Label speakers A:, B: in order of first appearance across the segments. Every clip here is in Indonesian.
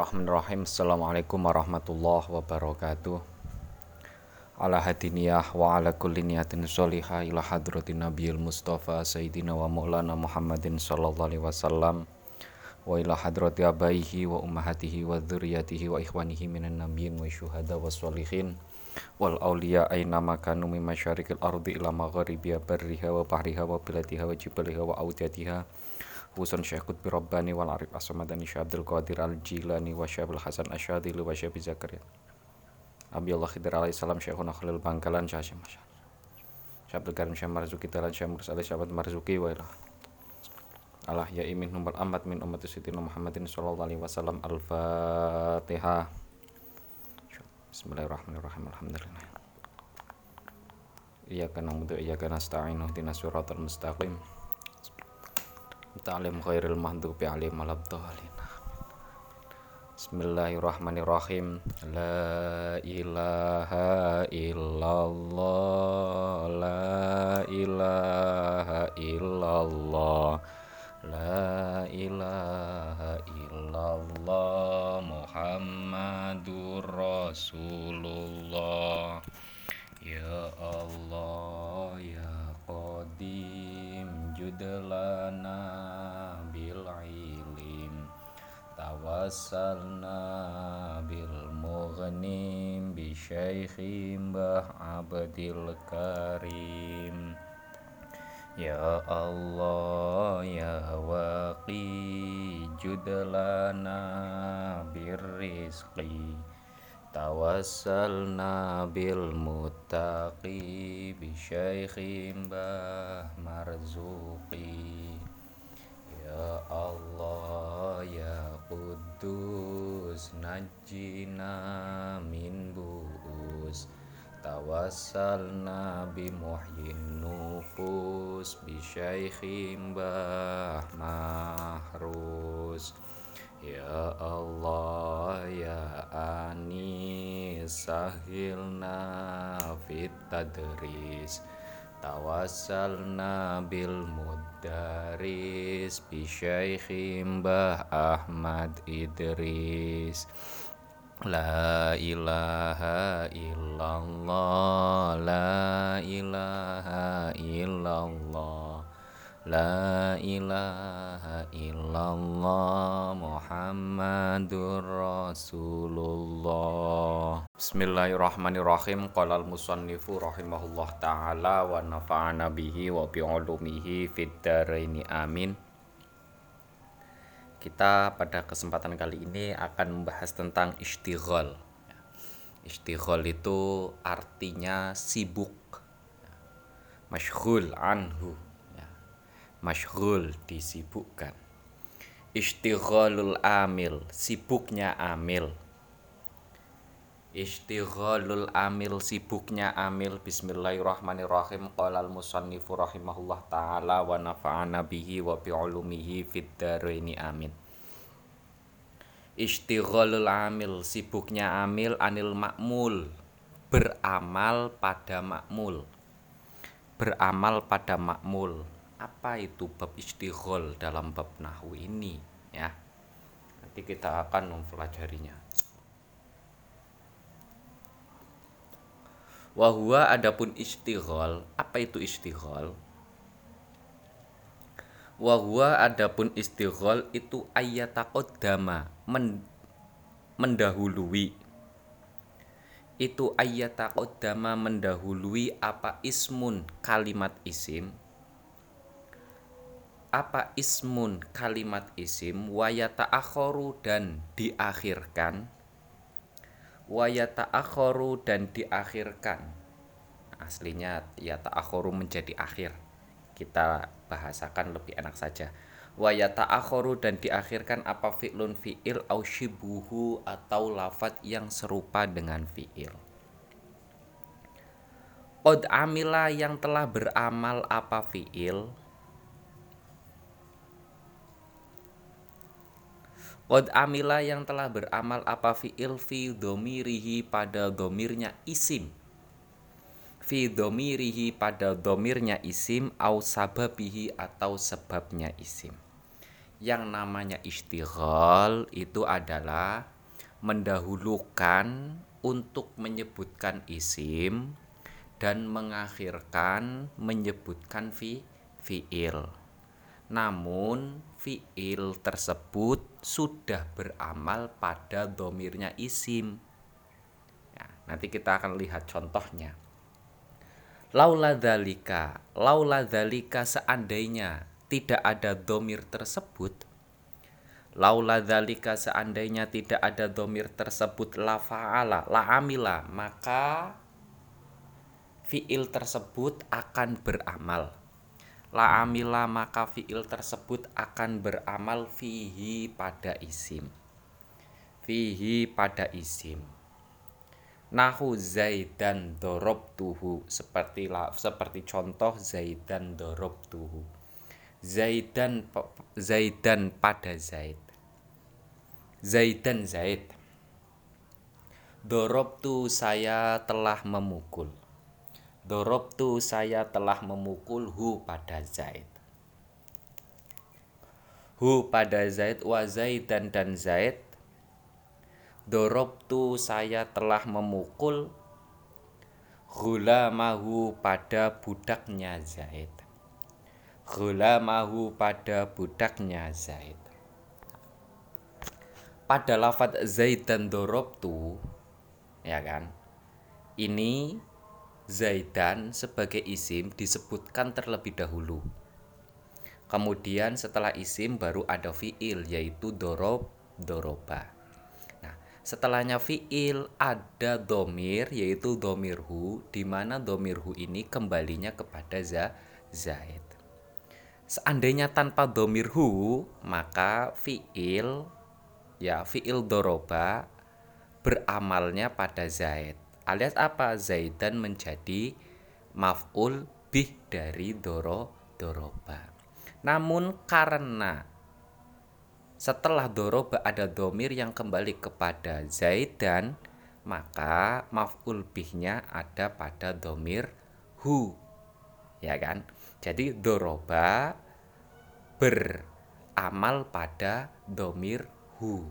A: Bismillahirrahmanirrahim. Assalamualaikum warahmatullahi wabarakatuh. Ala hadiniyah wa ala kulli niyatin sholihah ila hadratin nabiyil mustafa sayyidina wa maulana muhammadin sallallahu alaihi wasallam wa ila hadrati abaihi wa ummahatihi wa dzurriyyatihi wa ikhwanihi minan nabiyyin wa syuhada wa sholihin wal awliya aina makanu min masyarikil ardi ila magharibiha barriha wa bahriha wa biladiha wa jibaliha wa audatiha Husun Syekh Qutbi Rabbani wal Arif Asmadani Syekh Abdul Qadir Al Jilani wa Syekh Hasan Asyadili wa Syekh Zakaria. Abi Allah Khidir alaihi salam Syekhuna Khalil Bangkalan Syekh Syekh Syekh Abdul Karim Syekh Marzuki Talan Syekh Mursa Ali Syekh Marzuki wa ilah Allah ya imin numbal amat min umat Sayyidina Muhammadin sallallahu alaihi wasallam. Al-Fatihah Bismillahirrahmanirrahim. Alhamdulillah. Iyyaka na'budu wa iyyaka nasta'in ihdinas siratal mustaqim Ta'lim khairil mahdubi alim walabdhalin Bismillahirrahmanirrahim. La ilaha illallah Tawassalna bil mughnim bi syaikhim Mbah Abdil Karim Ya Allah ya waqi judlana birrizqi Tawassalna bil muttaqi bi syaikhi Mbah Marzuqi Qudus najina min bu'us Tawassalna bi muhyin nufus bi syaikhi Mbah Mahrus. Ya Allah ya Anis sahilna fit tadris. Tawassalna bil mudaris bi syaikhi Mbah Ahmad Idris. La ilaha illallah La ilaha illallah. La ilaha illallah Muhammadur Rasulullah. Bismillahirrahmanirrahim. Qala al-musannifu rahimahullah ta'ala Wa nafa'ana bihi wa bi'ulumihi Fid daraini. Amin. Kita pada kesempatan kali ini akan membahas tentang istighol Istighol itu artinya sibuk Masyghul anhu Masyghul disibukkan. Istighalul amil Sibuknya amil. Istighalul amil Sibuknya amil. Bismillahirrahmanirrahim. Qalal musannifu rahimahullah ta'ala Wa nafa'ana bihi wa bi'ulumihi Fid ini amin. Istighalul amil Sibuknya amil anil makmul. Beramal pada makmul. Beramal pada makmul apa itu bab istighol dalam bab nahwu ini ya? Nanti kita akan mempelajarinya. Wahwa adapun istighol apa itu istighol? Wahwa adapun istighol itu ayatakodama men mendahului. Itu ayatakodama mendahului apa ismun kalimat isim apa ismun kalimat isim wayata akhoru dan diakhirkan? Wayata akhoru dan diakhirkan. Aslinya ya akhoru menjadi akhir. Kita bahasakan lebih enak saja. Akhoru dan diakhirkan apa fi'lun fi'il au shibuhu atau lafat yang serupa dengan fi'il? Qad amila yang telah beramal apa fi'il Qad amila yang telah beramal apa fi'il fi domirihi pada domirnya isim Fi domirihi pada domirnya isim Au sababihi atau sebabnya isim Yang namanya istighol itu adalah mendahulukan untuk menyebutkan isim dan mengakhirkan menyebutkan fi fiil. Namun fiil tersebut sudah beramal pada domirnya isim. Ya, nanti kita akan lihat contohnya. Laula dalika, laula dalika seandainya tidak ada domir tersebut, laula dalika seandainya tidak ada domir tersebut la fa'ala, la amila, maka fiil tersebut akan beramal. La amila maka fiil tersebut akan beramal fihi pada isim. Fihi pada isim. Nahu zaidan dorob tuhu. Seperti seperti contoh zaidan dorob tuhu. Zaidan zaidan pada zaid. Zaidan zaid. Dorob tu saya telah memukul dorob tu saya telah memukul hu pada zaid. Hu pada zaid wa zaidan dan zaid. Dorobtu saya telah memukul mahu pada budaknya Zaid. Mahu pada budaknya Zaid. Pada lafad Zaid dan Dorobtu Ya kan? Ini Zaidan sebagai isim disebutkan terlebih dahulu Kemudian setelah isim baru ada fiil yaitu dorob doroba Setelahnya fiil ada domir yaitu domirhu di mana domirhu ini kembalinya kepada za zaid. Seandainya tanpa domirhu maka fiil ya fiil doroba beramalnya pada zaid. Alias apa? Zaidan menjadi maf'ul bih dari doro doroba. Namun karena setelah doroba ada domir yang kembali kepada Zaidan maka maf'ul bihnya ada pada domir hu. Ya kan? Jadi doroba beramal pada domir hu.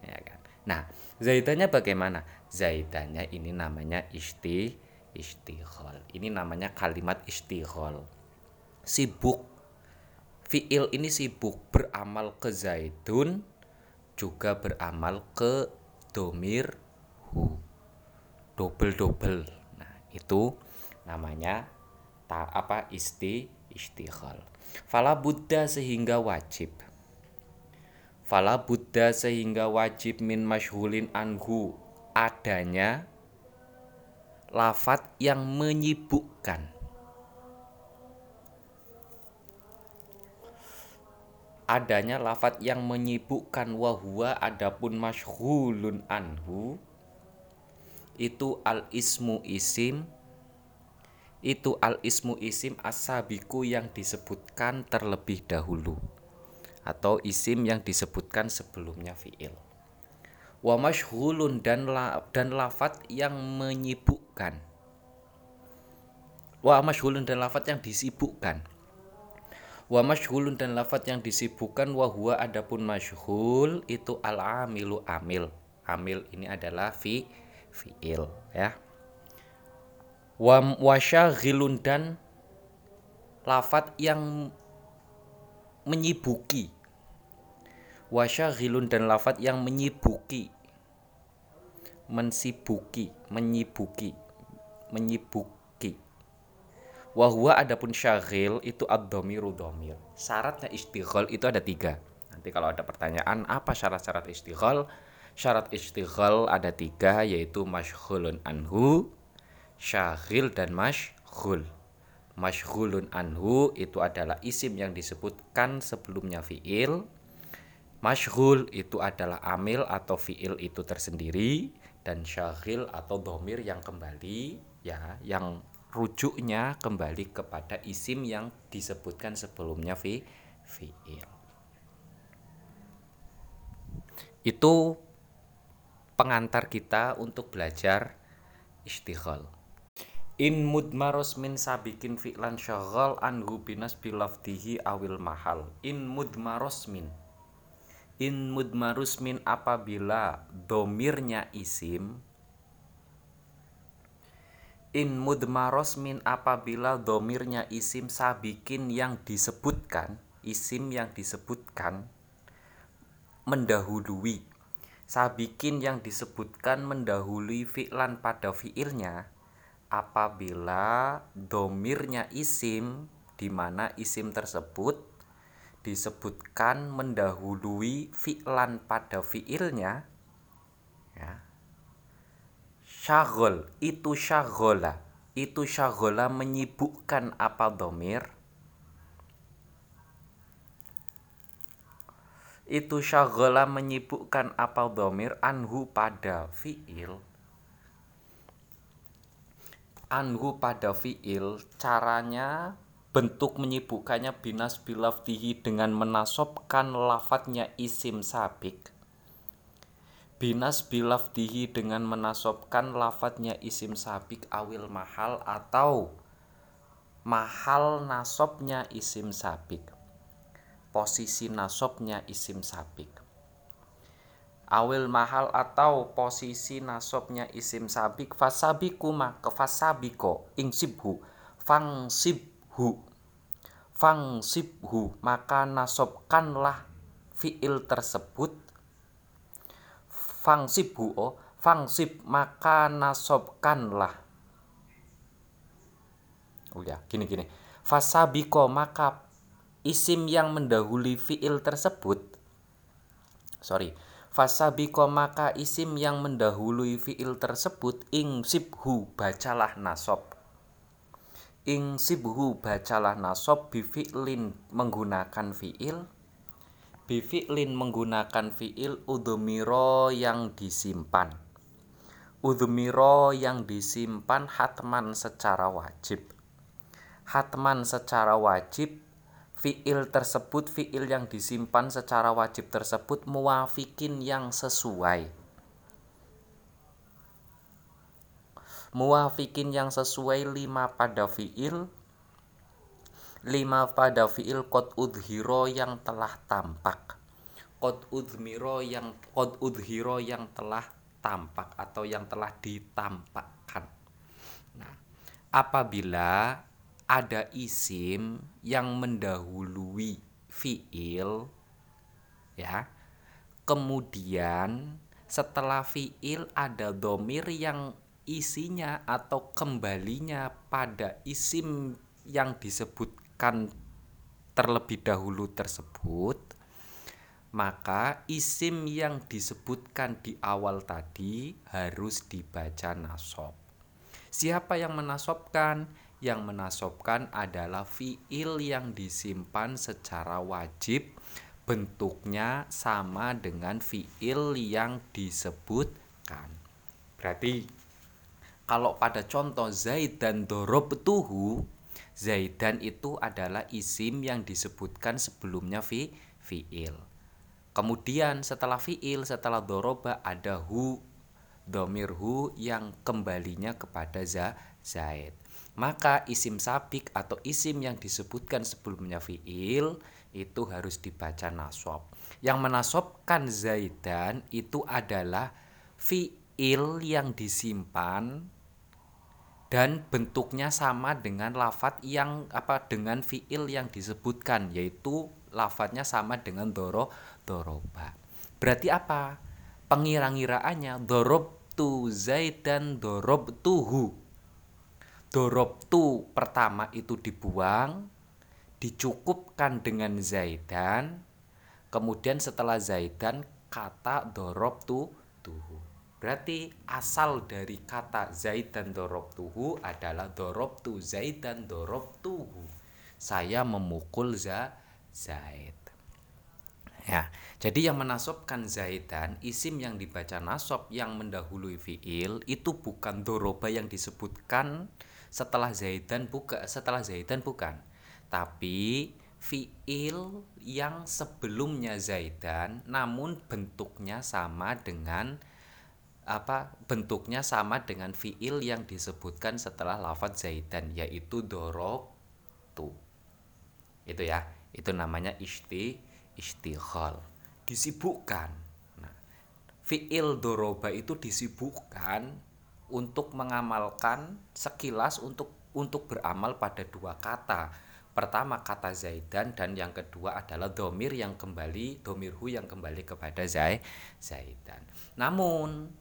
A: Ya kan? Nah zaidannya bagaimana zaidannya ini namanya isti istighol ini namanya kalimat istighol sibuk. Fiil ini sibuk. Beramal ke zaidun juga beramal ke domir hu double double nah itu namanya ta apa isti istighal fala buddha sehingga wajib. Fala buddha sehingga wajib min masyhulin anhu adanya lafat yang menyibukkan. Adanya lafat yang menyibukkan wahwa adapun masyhulun anhu itu al ismu isim itu al ismu isim asabiku yang disebutkan terlebih dahulu atau isim yang disebutkan sebelumnya fiil wa masyhulun dan la, dan lafat yang menyibukkan wa masyhulun dan lafat yang disibukkan Wa masyhulun dan lafat yang disibukkan wa huwa adapun masyhul itu al amilu amil. Amil ini adalah fi fiil ya. Wa wasyaghilun dan lafat yang menyibuki. Wasyaghilun dan lafat yang menyibuki. Mensibuki, menyibuki, menyibuk Wahwa adapun syaghil itu ad-dhamiru dhamir. Syaratnya istighol itu ada tiga. Nanti kalau ada pertanyaan apa syarat-syarat istighol? Syarat istighol ada tiga yaitu masyghulun anhu, syaghil dan masyghul. Masyghulun anhu itu adalah isim yang disebutkan sebelumnya fiil. Masyghul itu adalah amil atau fiil itu tersendiri dan syaghil atau domir yang kembali ya yang rujuknya kembali kepada isim yang disebutkan sebelumnya fi fiil. Itu pengantar kita untuk belajar istighol. In mudmaros min sabikin fi'lan syaghal anhu binas bilafdihi awil mahal. In mudmaros min. In mudmarus min apabila domirnya isim. In mudmaros min apabila domirnya isim sabikin yang disebutkan. Isim yang disebutkan mendahului. Sabikin yang disebutkan mendahului fi'lan pada fi'ilnya apabila domirnya isim di mana isim tersebut disebutkan mendahului fi'lan pada fi'ilnya ya. Syagol itu syagola itu syagola menyibukkan apa domir itu syagola menyibukkan apa domir anhu pada fi'il. Anhu pada fiil caranya bentuk menyibukkannya binas bilafdihi dengan menasobkan lafadznya isim sabik. Binas bilafdihi dengan menasobkan lafadznya isim sabik awil mahal atau mahal nasobnya isim sabik. Posisi nasobnya isim sabik. Awil mahal atau posisi nasobnya isim sabik fasabiku maka fasabiko ing sibhu fang sibhu. Fang sibhu maka nasobkanlah fiil tersebut. Fang sibhu oh fang sib maka nasobkanlah oh ya gini gini. Fasabiko maka isim yang mendahului fiil tersebut. Sorry. Fasabiko maka isim yang mendahului fiil tersebut. Ing sibhu bacalah nasob. Ing sibhu bacalah nasob bifi'lin menggunakan fiil. Bifi'lin menggunakan fiil udhumiro yang disimpan. Udhumiro yang disimpan hatman secara wajib. Hatman secara wajib fiil tersebut fiil yang disimpan secara wajib tersebut muafikin yang sesuai muafikin yang sesuai lima pada fiil. Lima pada fiil kot udhiro yang telah tampak. Kot udhiro yang kot udhiro yang telah tampak atau yang telah ditampakkan. Nah apabila ada isim yang mendahului fiil ya kemudian setelah fiil ada domir yang isinya atau kembalinya pada isim yang disebutkan terlebih dahulu tersebut maka isim yang disebutkan di awal tadi harus dibaca nasob siapa yang menasobkan yang menasobkan adalah fiil yang disimpan secara wajib bentuknya sama dengan fiil yang disebutkan. Berarti kalau pada contoh Zaidan dorob tuhu Zaidan itu adalah isim yang disebutkan sebelumnya fi fiil kemudian setelah fiil setelah doroba ada hu domir hu yang kembalinya kepada za zaid maka isim sabik atau isim yang disebutkan sebelumnya fiil itu harus dibaca nasab. Yang menasobkan zaidan itu adalah fiil yang disimpan dan bentuknya sama dengan lafat yang apa dengan fiil yang disebutkan yaitu lafadznya sama dengan doro doroba. Berarti apa? Pengira-ngiraannya dorob tu zaidan dorob tuhu dorob tu pertama itu dibuang dicukupkan dengan zaidan kemudian setelah zaidan kata dorob tu tuhu berarti asal dari kata zaidan dorob tuhu adalah dorob tu zaidan dorob tuhu saya memukul za zaid. Ya jadi yang menasobkan zaidan isim yang dibaca nasob yang mendahului fiil itu bukan doroba yang disebutkan setelah Zaidan buka setelah Zaidan bukan. Tapi fiil yang sebelumnya Zaidan namun bentuknya sama dengan apa bentuknya sama dengan fiil yang disebutkan setelah lafadz zaidan yaitu tu itu ya itu namanya isti istighal. Disibukkan. Nah, fiil doroba itu disibukkan untuk mengamalkan sekilas untuk untuk beramal pada dua kata. Pertama kata zaidan dan yang kedua adalah domir yang kembali domirhu yang kembali kepada zai zaidan. Namun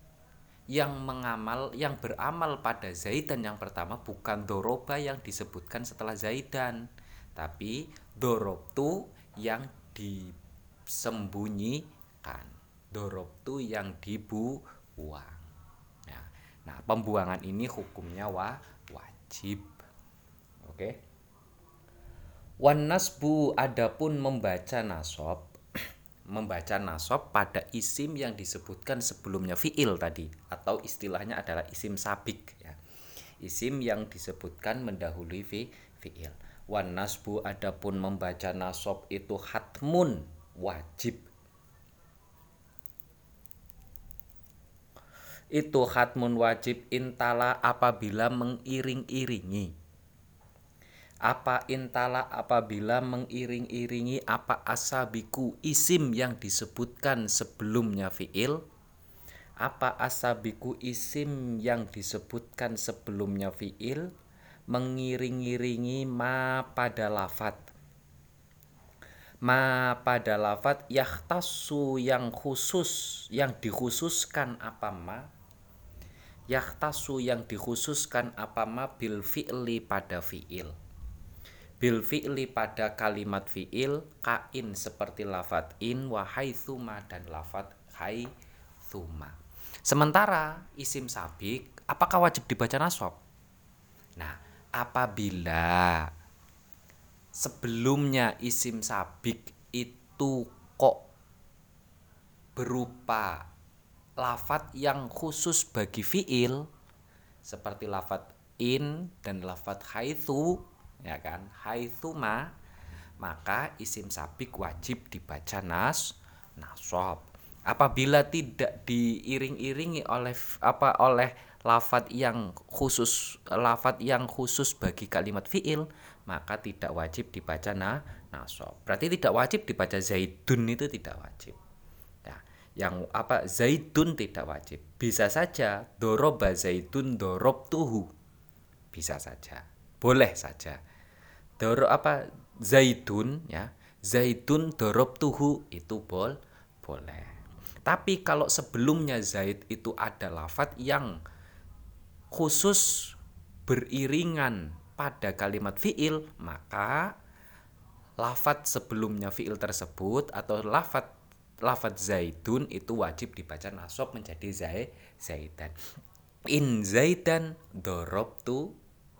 A: yang mengamal yang beramal pada Zaidan yang pertama bukan doroba yang disebutkan setelah Zaidan. Tapi dorobtu yang disembunyikan. Dorobtu yang dibuang. Nah, nah pembuangan ini hukumnya wa wajib. Oke? Okay? wan nasbu adapun membaca nasob membaca nasab pada isim yang disebutkan sebelumnya fiil tadi atau istilahnya adalah isim sabik ya. Isim yang disebutkan mendahului fi fiil. Wan nasbu adapun membaca nasab itu hatmun wajib. Itu hatmun wajib intala apabila mengiring-iringi apa intala apabila mengiring-iringi apa asabiku isim yang disebutkan sebelumnya fiil? Apa asabiku isim yang disebutkan sebelumnya fiil? Mengiring-iringi ma pada lafat. Ma pada lafat yahtasu yang khusus yang dikhususkan apa ma? Yahtasu yang dikhususkan apa ma bil fi'li pada fi'il bil fi'li pada kalimat fi'il kain seperti lafat in wa haitsuma dan lafat haitsuma. Sementara isim sabik apakah wajib dibaca nasab? Nah, apabila sebelumnya isim sabik itu kok berupa lafat yang khusus bagi fiil seperti lafat in dan lafat haitsu ya kan? Haitsuma maka isim sabik wajib dibaca nas nasab apabila tidak diiring-iringi oleh apa oleh lafat yang khusus lafat yang khusus bagi kalimat fiil maka tidak wajib dibaca na nasab berarti tidak wajib dibaca zaidun itu tidak wajib. Ya yang apa zaidun tidak wajib. Bisa saja doroba zaidun dorob tuhu bisa saja boleh saja. Doro apa? Zaitun ya. Zaitun dorob tuhu itu bol boleh. Tapi kalau sebelumnya zait itu ada lafat yang khusus beriringan pada kalimat fiil maka lafat sebelumnya fiil tersebut atau lafat lafat zaitun itu wajib dibaca nasab menjadi zai zaitan in zaitan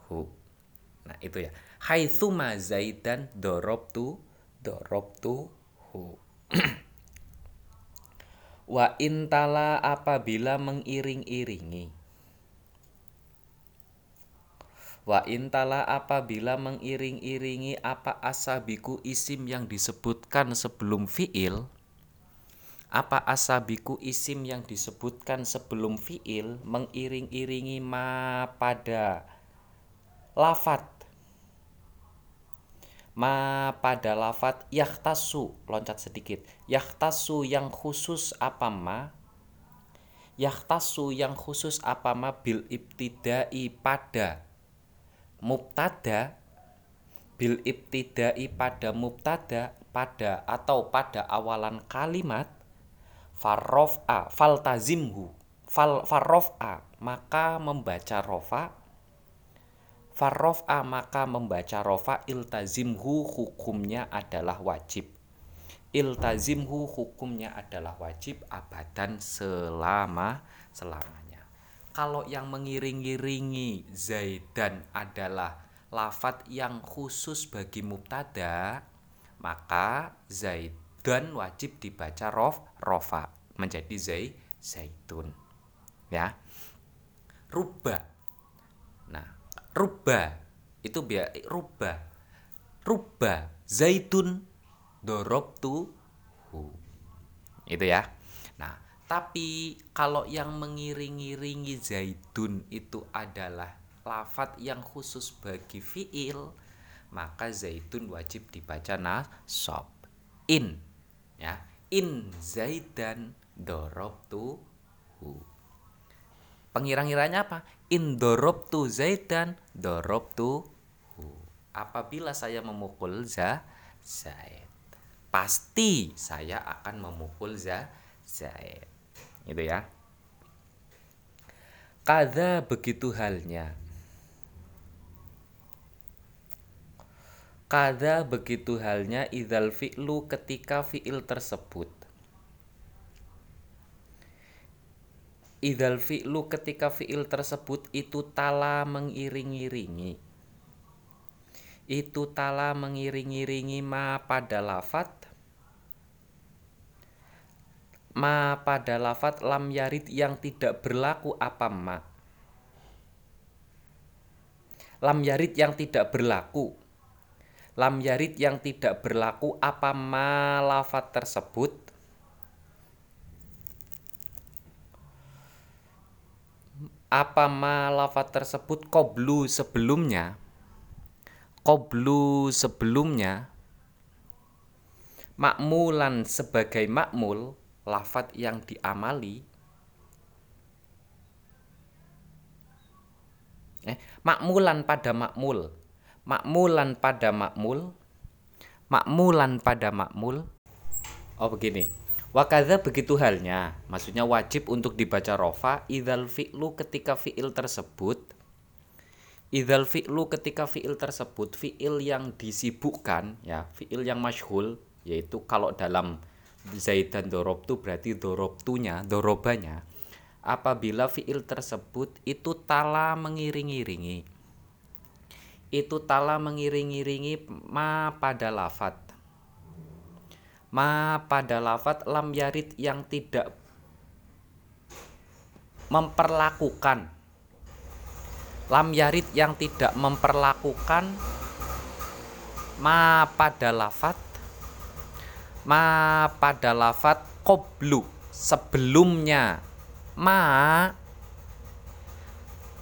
A: hu nah itu ya. Haitsuma zaidan dorobtu dorobtu hu. Wa intala apabila mengiring-iringi. Wa intala apabila mengiring-iringi apa asabiku isim yang disebutkan sebelum fiil? Apa asabiku isim yang disebutkan sebelum fiil mengiring-iringi ma pada lafat ma pada lafat yahtasu loncat sedikit. Yahtasu yang khusus apa ma? Yahtasu yang khusus apa ma? Bil ibtidai pada mubtada. Bil ibtidai pada mubtada pada atau pada awalan kalimat farrof a faltazimhu fal farrof a maka membaca rofa Farrofa maka membaca rofa iltazimhu hukumnya adalah wajib. Iltazimhu hukumnya adalah wajib abadan selama selamanya. Kalau yang mengiring-iringi Zaidan adalah lafat yang khusus bagi mubtada, maka Zaidan wajib dibaca rof rofa menjadi zai zaitun. Ya. Rubah. Ruba itu biar ruba ruba zaitun dorobtu hu. Itu ya. Nah Tapi kalau yang mengiring-iringi zaidun itu adalah lafat yang khusus bagi fiil, maka zaitun wajib dibaca nasab. In. Ya, in zaidan dorobtuhu. Pengirang-iranya apa? In dorobtu zaidan dorobtuhu. Apabila saya memukul za zaid, pasti saya akan memukul za zaid. Itu ya. Kada begitu halnya Kada begitu halnya idal fi'lu ketika fi'il tersebut. Idal fi'lu ketika fi'il tersebut itu tala mengiring-iringi. Itu tala mengiring-iringi ma pada lafat ma pada lafat lam yarid yang tidak berlaku apa ma. Lam yarid yang tidak berlaku. Lam yarid yang tidak berlaku apa malafat tersebut apa malafat tersebut koblu sebelumnya? Koblu sebelumnya makmulan sebagai makmul lafat yang diamali eh, makmulan pada makmul makmulan pada makmul makmulan pada makmul. Oh begini Wakadha begitu halnya, maksudnya wajib untuk dibaca rofa idal fi'lu ketika fi'il tersebut. Idal fi'lu ketika fi'il tersebut fi'il yang disibukkan ya fi'il yang masyhul yaitu kalau dalam Zaid dan Dorob tu berarti Dorobtunya, Dorobanya. Apabila fi'il tersebut itu tala mengiring-iringi. Itu tala mengiring-iringi ma pada lafat ma pada lafat lam yarid yang tidak memperlakukan. Lam yarid yang tidak memperlakukan. Ma pada lafat ma pada lafat koblu sebelumnya. Ma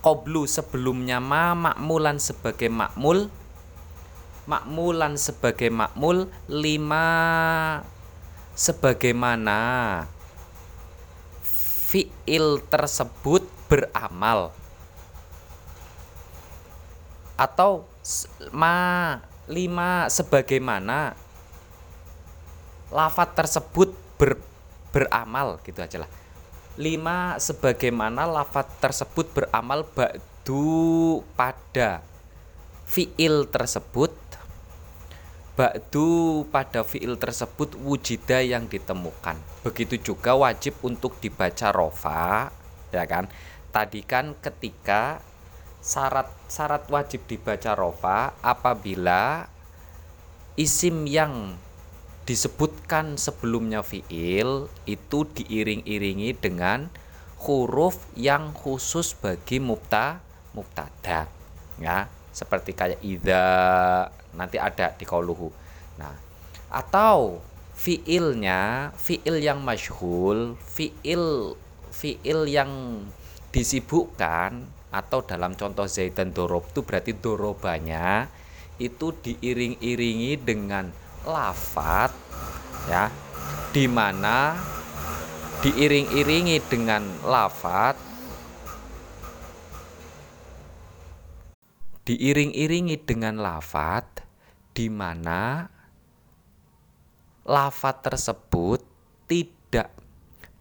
A: Qoblu sebelumnya. Ma makmulan sebagai makmul makmulan sebagai makmul lima sebagaimana fiil tersebut beramal. Atau ma lima sebagaimana lafat tersebut ber, beramal gitu aja lah. Lima sebagaimana lafat tersebut beramal ba'du pada fiil tersebut ba'du pada fiil tersebut wujida yang ditemukan. Begitu juga wajib untuk dibaca rofa ya kan? Tadi kan ketika syarat syarat wajib dibaca rofa apabila isim yang disebutkan sebelumnya fiil itu diiring-iringi dengan huruf yang khusus bagi mubta mubtada ya. Seperti kayak ida nanti ada di kauluhu nah atau fiilnya fiil yang masyhul fiil fiil yang disibukkan atau dalam contoh zaidan dorob itu berarti dorobanya itu diiring-iringi dengan lafat ya di mana diiring-iringi dengan lafat diiring-iringi dengan lafat di mana lafat tersebut tidak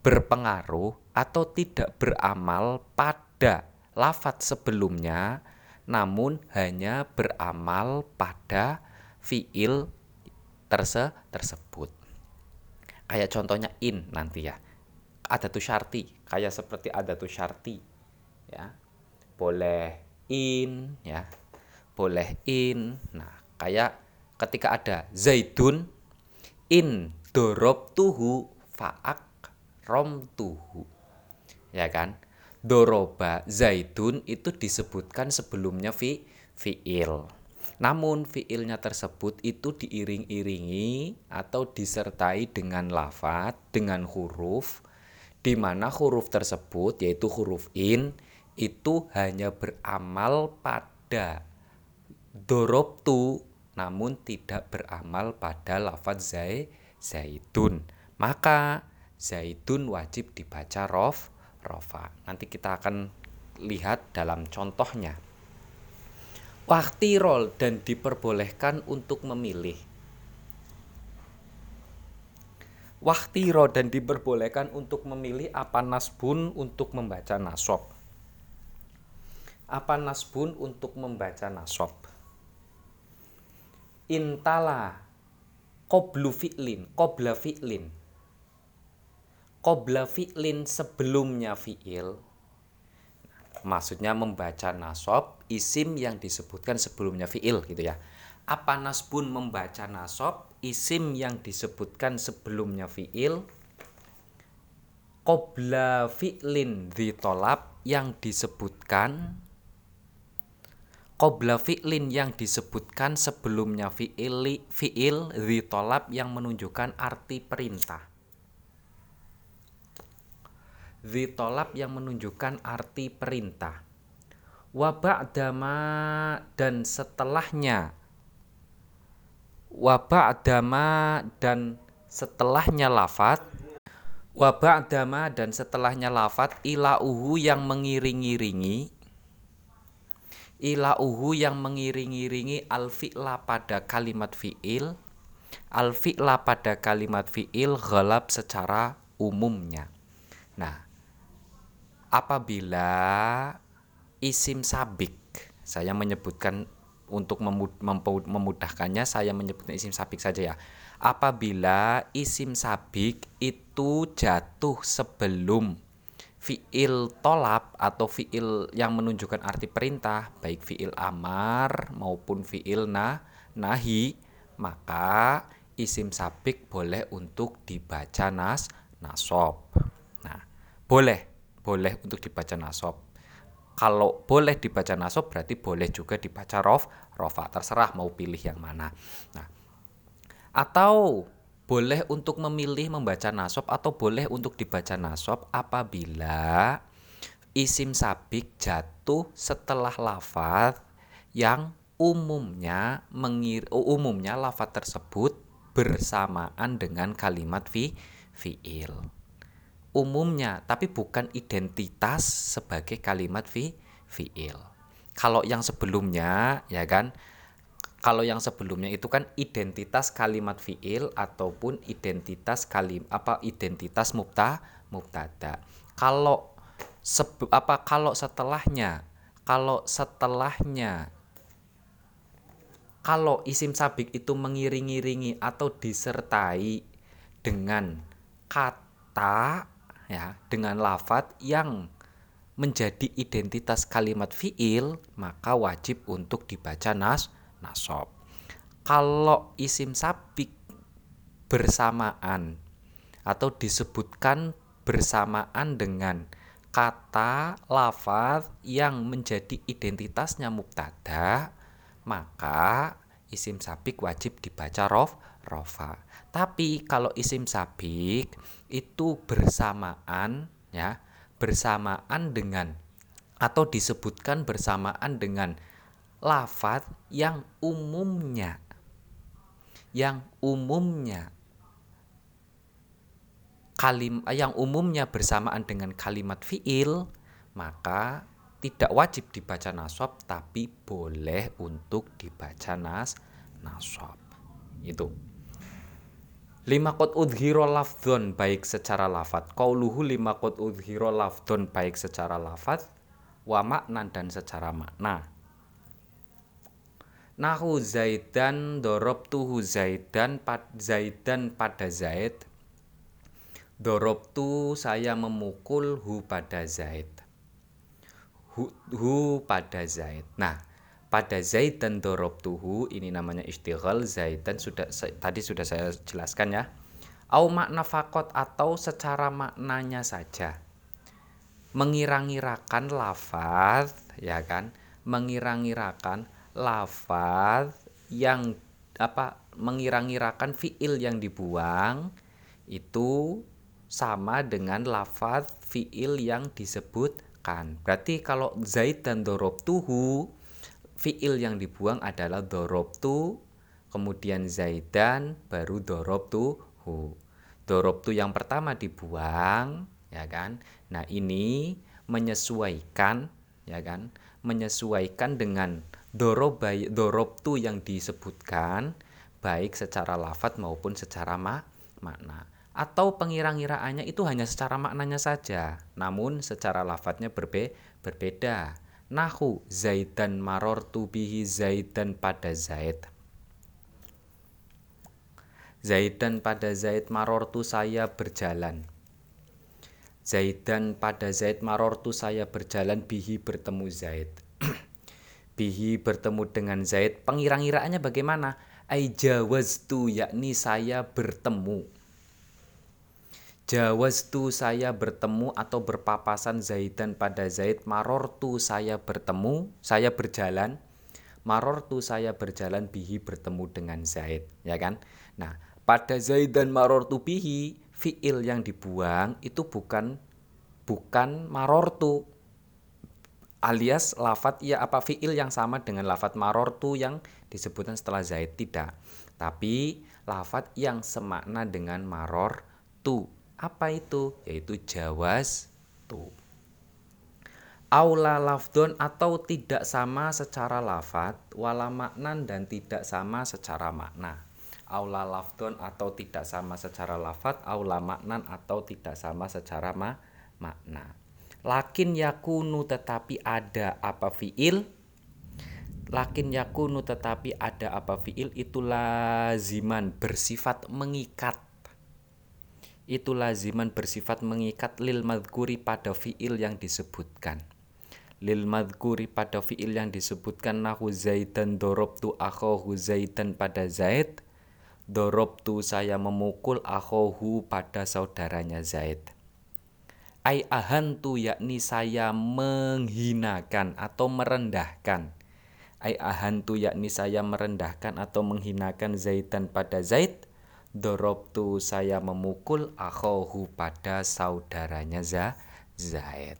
A: berpengaruh atau tidak beramal pada lafat sebelumnya namun hanya beramal pada fiil terse tersebut. Kayak contohnya in nanti ya. Ada tuh syarti, kayak seperti ada tuh syarti. Ya. Boleh in ya. Boleh in. Nah, kayak ketika ada zaidun in dorob tuhu faak rom tuhu. Ya kan? Doroba zaidun itu disebutkan sebelumnya fi fiil namun fiilnya tersebut itu diiring-iringi atau disertai dengan lafat, dengan huruf di mana huruf tersebut yaitu huruf in itu hanya beramal pada dorobtu namun tidak beramal pada lafaz zai zaitun maka zaitun wajib dibaca rof rofa. Nanti kita akan lihat dalam contohnya. Waktirol dan diperbolehkan untuk memilih. Waktiro dan diperbolehkan untuk memilih apa nasbun untuk membaca nasob. Apa nasbun untuk membaca nasob? Intala qoblu fi'lin, qobla fi'lin. Qobla fi'lin sebelumnya fi'il. Maksudnya membaca nasob isim yang disebutkan sebelumnya fi'il gitu ya. Apa nasbun membaca nasob isim yang disebutkan sebelumnya fiil qobla fi'lin ditolab yang disebutkan qobla fi'lin yang disebutkan sebelumnya fi'il fi'il ditolab yang menunjukkan arti perintah. Ditolab yang menunjukkan arti perintah. Wabak dama dan setelahnya. Wabak dama dan setelahnya lafat wabak dama dan setelahnya lafat ila uhu yang mengiring-iringi ila uhu yang mengiring-iringi al fi'la pada kalimat fi'il al fi'la pada kalimat fi'il ghalab secara umumnya nah apabila isim sabik saya menyebutkan untuk memudahkannya saya menyebutnya isim sabik saja ya. Apabila isim sabik itu jatuh sebelum fiil tolap atau fiil yang menunjukkan arti perintah baik fiil amar maupun fiil nah nahi maka isim sabik boleh untuk dibaca nas nasob. Nah, boleh boleh untuk dibaca nasob. Kalau boleh dibaca nasab berarti boleh juga dibaca rof rofa. Terserah mau pilih yang mana. Nah atau boleh untuk memilih membaca nasab atau boleh untuk dibaca nasab apabila isim sabik jatuh setelah lafaz yang umumnya mengir umumnya lafaz tersebut bersamaan dengan kalimat fi fiil umumnya tapi bukan identitas sebagai kalimat fi fiil. Kalau yang sebelumnya ya kan kalau yang sebelumnya itu kan identitas kalimat fiil ataupun identitas kalim apa identitas mubta mubtada. Kalau sebe, apa kalau setelahnya kalau setelahnya kalau isim sabik itu mengiring-iringi atau disertai dengan kata ya dengan lafat yang menjadi identitas kalimat fiil maka wajib untuk dibaca nas nasob. Kalau isim sabik bersamaan atau disebutkan bersamaan dengan kata lafaz yang menjadi identitasnya mubtada maka isim sabik wajib dibaca rof rofa. Tapi kalau isim sabik itu bersamaan ya, bersamaan dengan atau disebutkan bersamaan dengan lafat yang umumnya. Yang umumnya. Kalim yang umumnya bersamaan dengan kalimat fiil maka tidak wajib dibaca nasab tapi boleh untuk dibaca nas nasab. Itu. Lima kot udhiro lafdon baik secara lafat kauluhu lima kot udhiro lafdon baik secara lafat wa makna dan secara makna Nahu Zaidan dorob tuhu Zaidan pad Zaidan pada Zaid. Dorob tu saya memukul hu pada Zaid. Hu, hu pada Zaid. Nah pada Zaid dan tuhu ini namanya istighal dan sudah tadi sudah saya jelaskan ya. Au makna fakot atau secara maknanya saja. Mengira-ngirakan lafaz ya kan? Mengira-ngirakan lafaz yang apa mengira-ngirakan fiil yang dibuang itu sama dengan lafaz fiil yang disebutkan. Berarti kalau Zaid dan tuhu fiil yang dibuang adalah tu kemudian Zaidan baru tuhu Dorob tu yang pertama dibuang, ya kan? Nah, ini menyesuaikan ya kan? Menyesuaikan dengan dorob tu yang disebutkan baik secara lafat maupun secara ma makna atau pengira-ngiraannya itu hanya secara maknanya saja, namun secara lafadznya berbe berbeda. Nahu Zaidan maror tubihi Zaidan pada Zaid. Zaidan pada Zaid maror tu saya berjalan. Zaidan pada Zaid maror tu saya berjalan bihi bertemu Zaid. bihi bertemu dengan Zaid. Pengira-ngiraannya bagaimana? Aijawaz tu yakni saya bertemu. Jawastu saya bertemu atau berpapasan Zaidan pada Zaid. Marortu saya bertemu Saya berjalan. Marortu saya berjalan bihi bertemu dengan Zaid Ya kan? Nah pada Zaidan Marortu bihi Fi'il yang dibuang itu bukan Bukan Marortu Alias lafat ya apa fi'il yang sama dengan lafat Marortu yang disebutkan setelah Zaid Tidak Tapi lafat yang semakna dengan Maror tu apa itu? Yaitu jawas tu. Aula lafdon atau tidak sama secara lafat, wala maknan dan tidak sama secara makna. Aula lafdon atau tidak sama secara lafat, aula maknan atau tidak sama secara ma makna. Lakin yakunu tetapi ada apa fiil? Lakin yakunu tetapi ada apa fiil? Itu laziman bersifat mengikat. Itu laziman bersifat mengikat lil madhkuri pada fiil yang disebutkan. Lil madhkuri pada fiil yang disebutkan nahu zaidan dorobtu akhohu zaidan pada zaid. Dorobtu saya memukul akhohu pada saudaranya zaid ai ahantu yakni saya menghinakan atau merendahkan ai ahantu yakni saya merendahkan atau menghinakan zaidan pada zaid Dorobtu saya memukul akhohu pada saudaranya Zaid.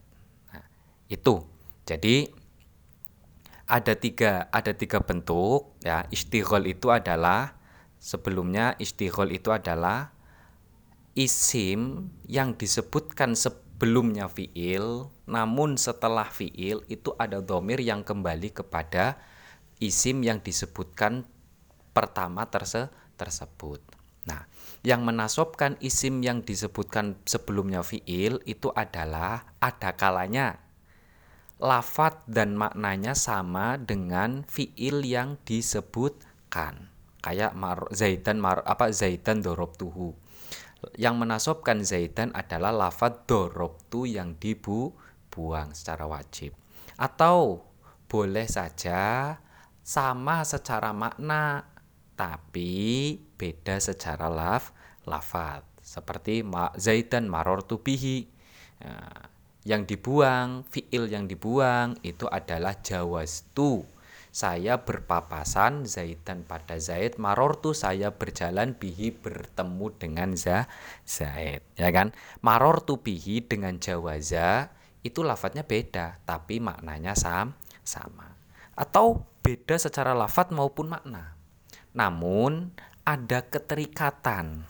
A: Nah, itu. Jadi ada tiga ada tiga bentuk ya istighol itu adalah sebelumnya istighol itu adalah isim yang disebutkan sebelumnya fiil namun setelah fiil itu ada domir yang kembali kepada isim yang disebutkan pertama terse tersebut Nah, yang menasobkan isim yang disebutkan sebelumnya fiil itu adalah ada kalanya lafat dan maknanya sama dengan fiil yang disebutkan. Kayak mar, Zaidan mar, apa Zaidan tuhu. Yang menasobkan Zaidan adalah lafat tu yang dibuang secara wajib. Atau boleh saja sama secara makna tapi beda secara laf lafat seperti ma, zaidan marortu bihi. Nah, yang dibuang fiil yang dibuang itu adalah jawastu saya berpapasan zaidan pada zaid marortu saya berjalan bihi bertemu dengan za zaid ya kan? Marortu bihi dengan jawaza itu lafadznya beda tapi maknanya sam sama. Atau beda secara lafat maupun makna. Namun ada keterikatan,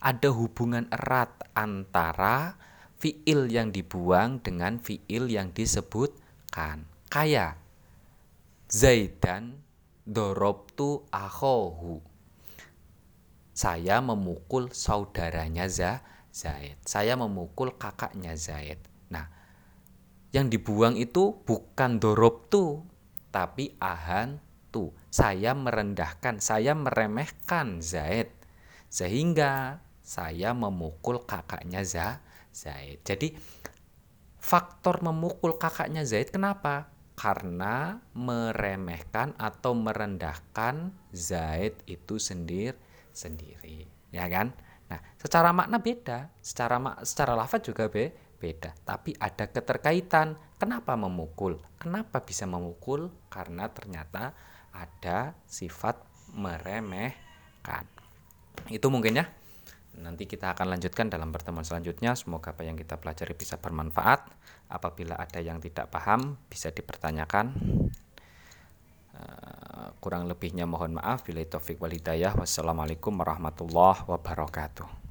A: ada hubungan erat antara fiil yang dibuang dengan fiil yang disebutkan. Kayak Zaidan dorobtu akhohu. Saya memukul saudaranya Zaid. Saya memukul kakaknya Zaid. Nah, yang dibuang itu bukan dorobtu, tapi ahan itu saya merendahkan, saya meremehkan Zaid sehingga saya memukul kakaknya Zaid. Jadi faktor memukul kakaknya Zaid kenapa? Karena meremehkan atau merendahkan Zaid itu sendiri sendiri, ya kan? Nah, secara makna beda, secara secara lafaz juga be, beda, tapi ada keterkaitan. Kenapa memukul? Kenapa bisa memukul? Karena ternyata ada sifat meremehkan. Itu mungkin ya. Nanti kita akan lanjutkan dalam pertemuan selanjutnya. Semoga apa yang kita pelajari bisa bermanfaat. Apabila ada yang tidak paham, bisa dipertanyakan. Uh, kurang lebihnya mohon maaf. Bila taufik walidayah. Wassalamualaikum warahmatullahi wabarakatuh.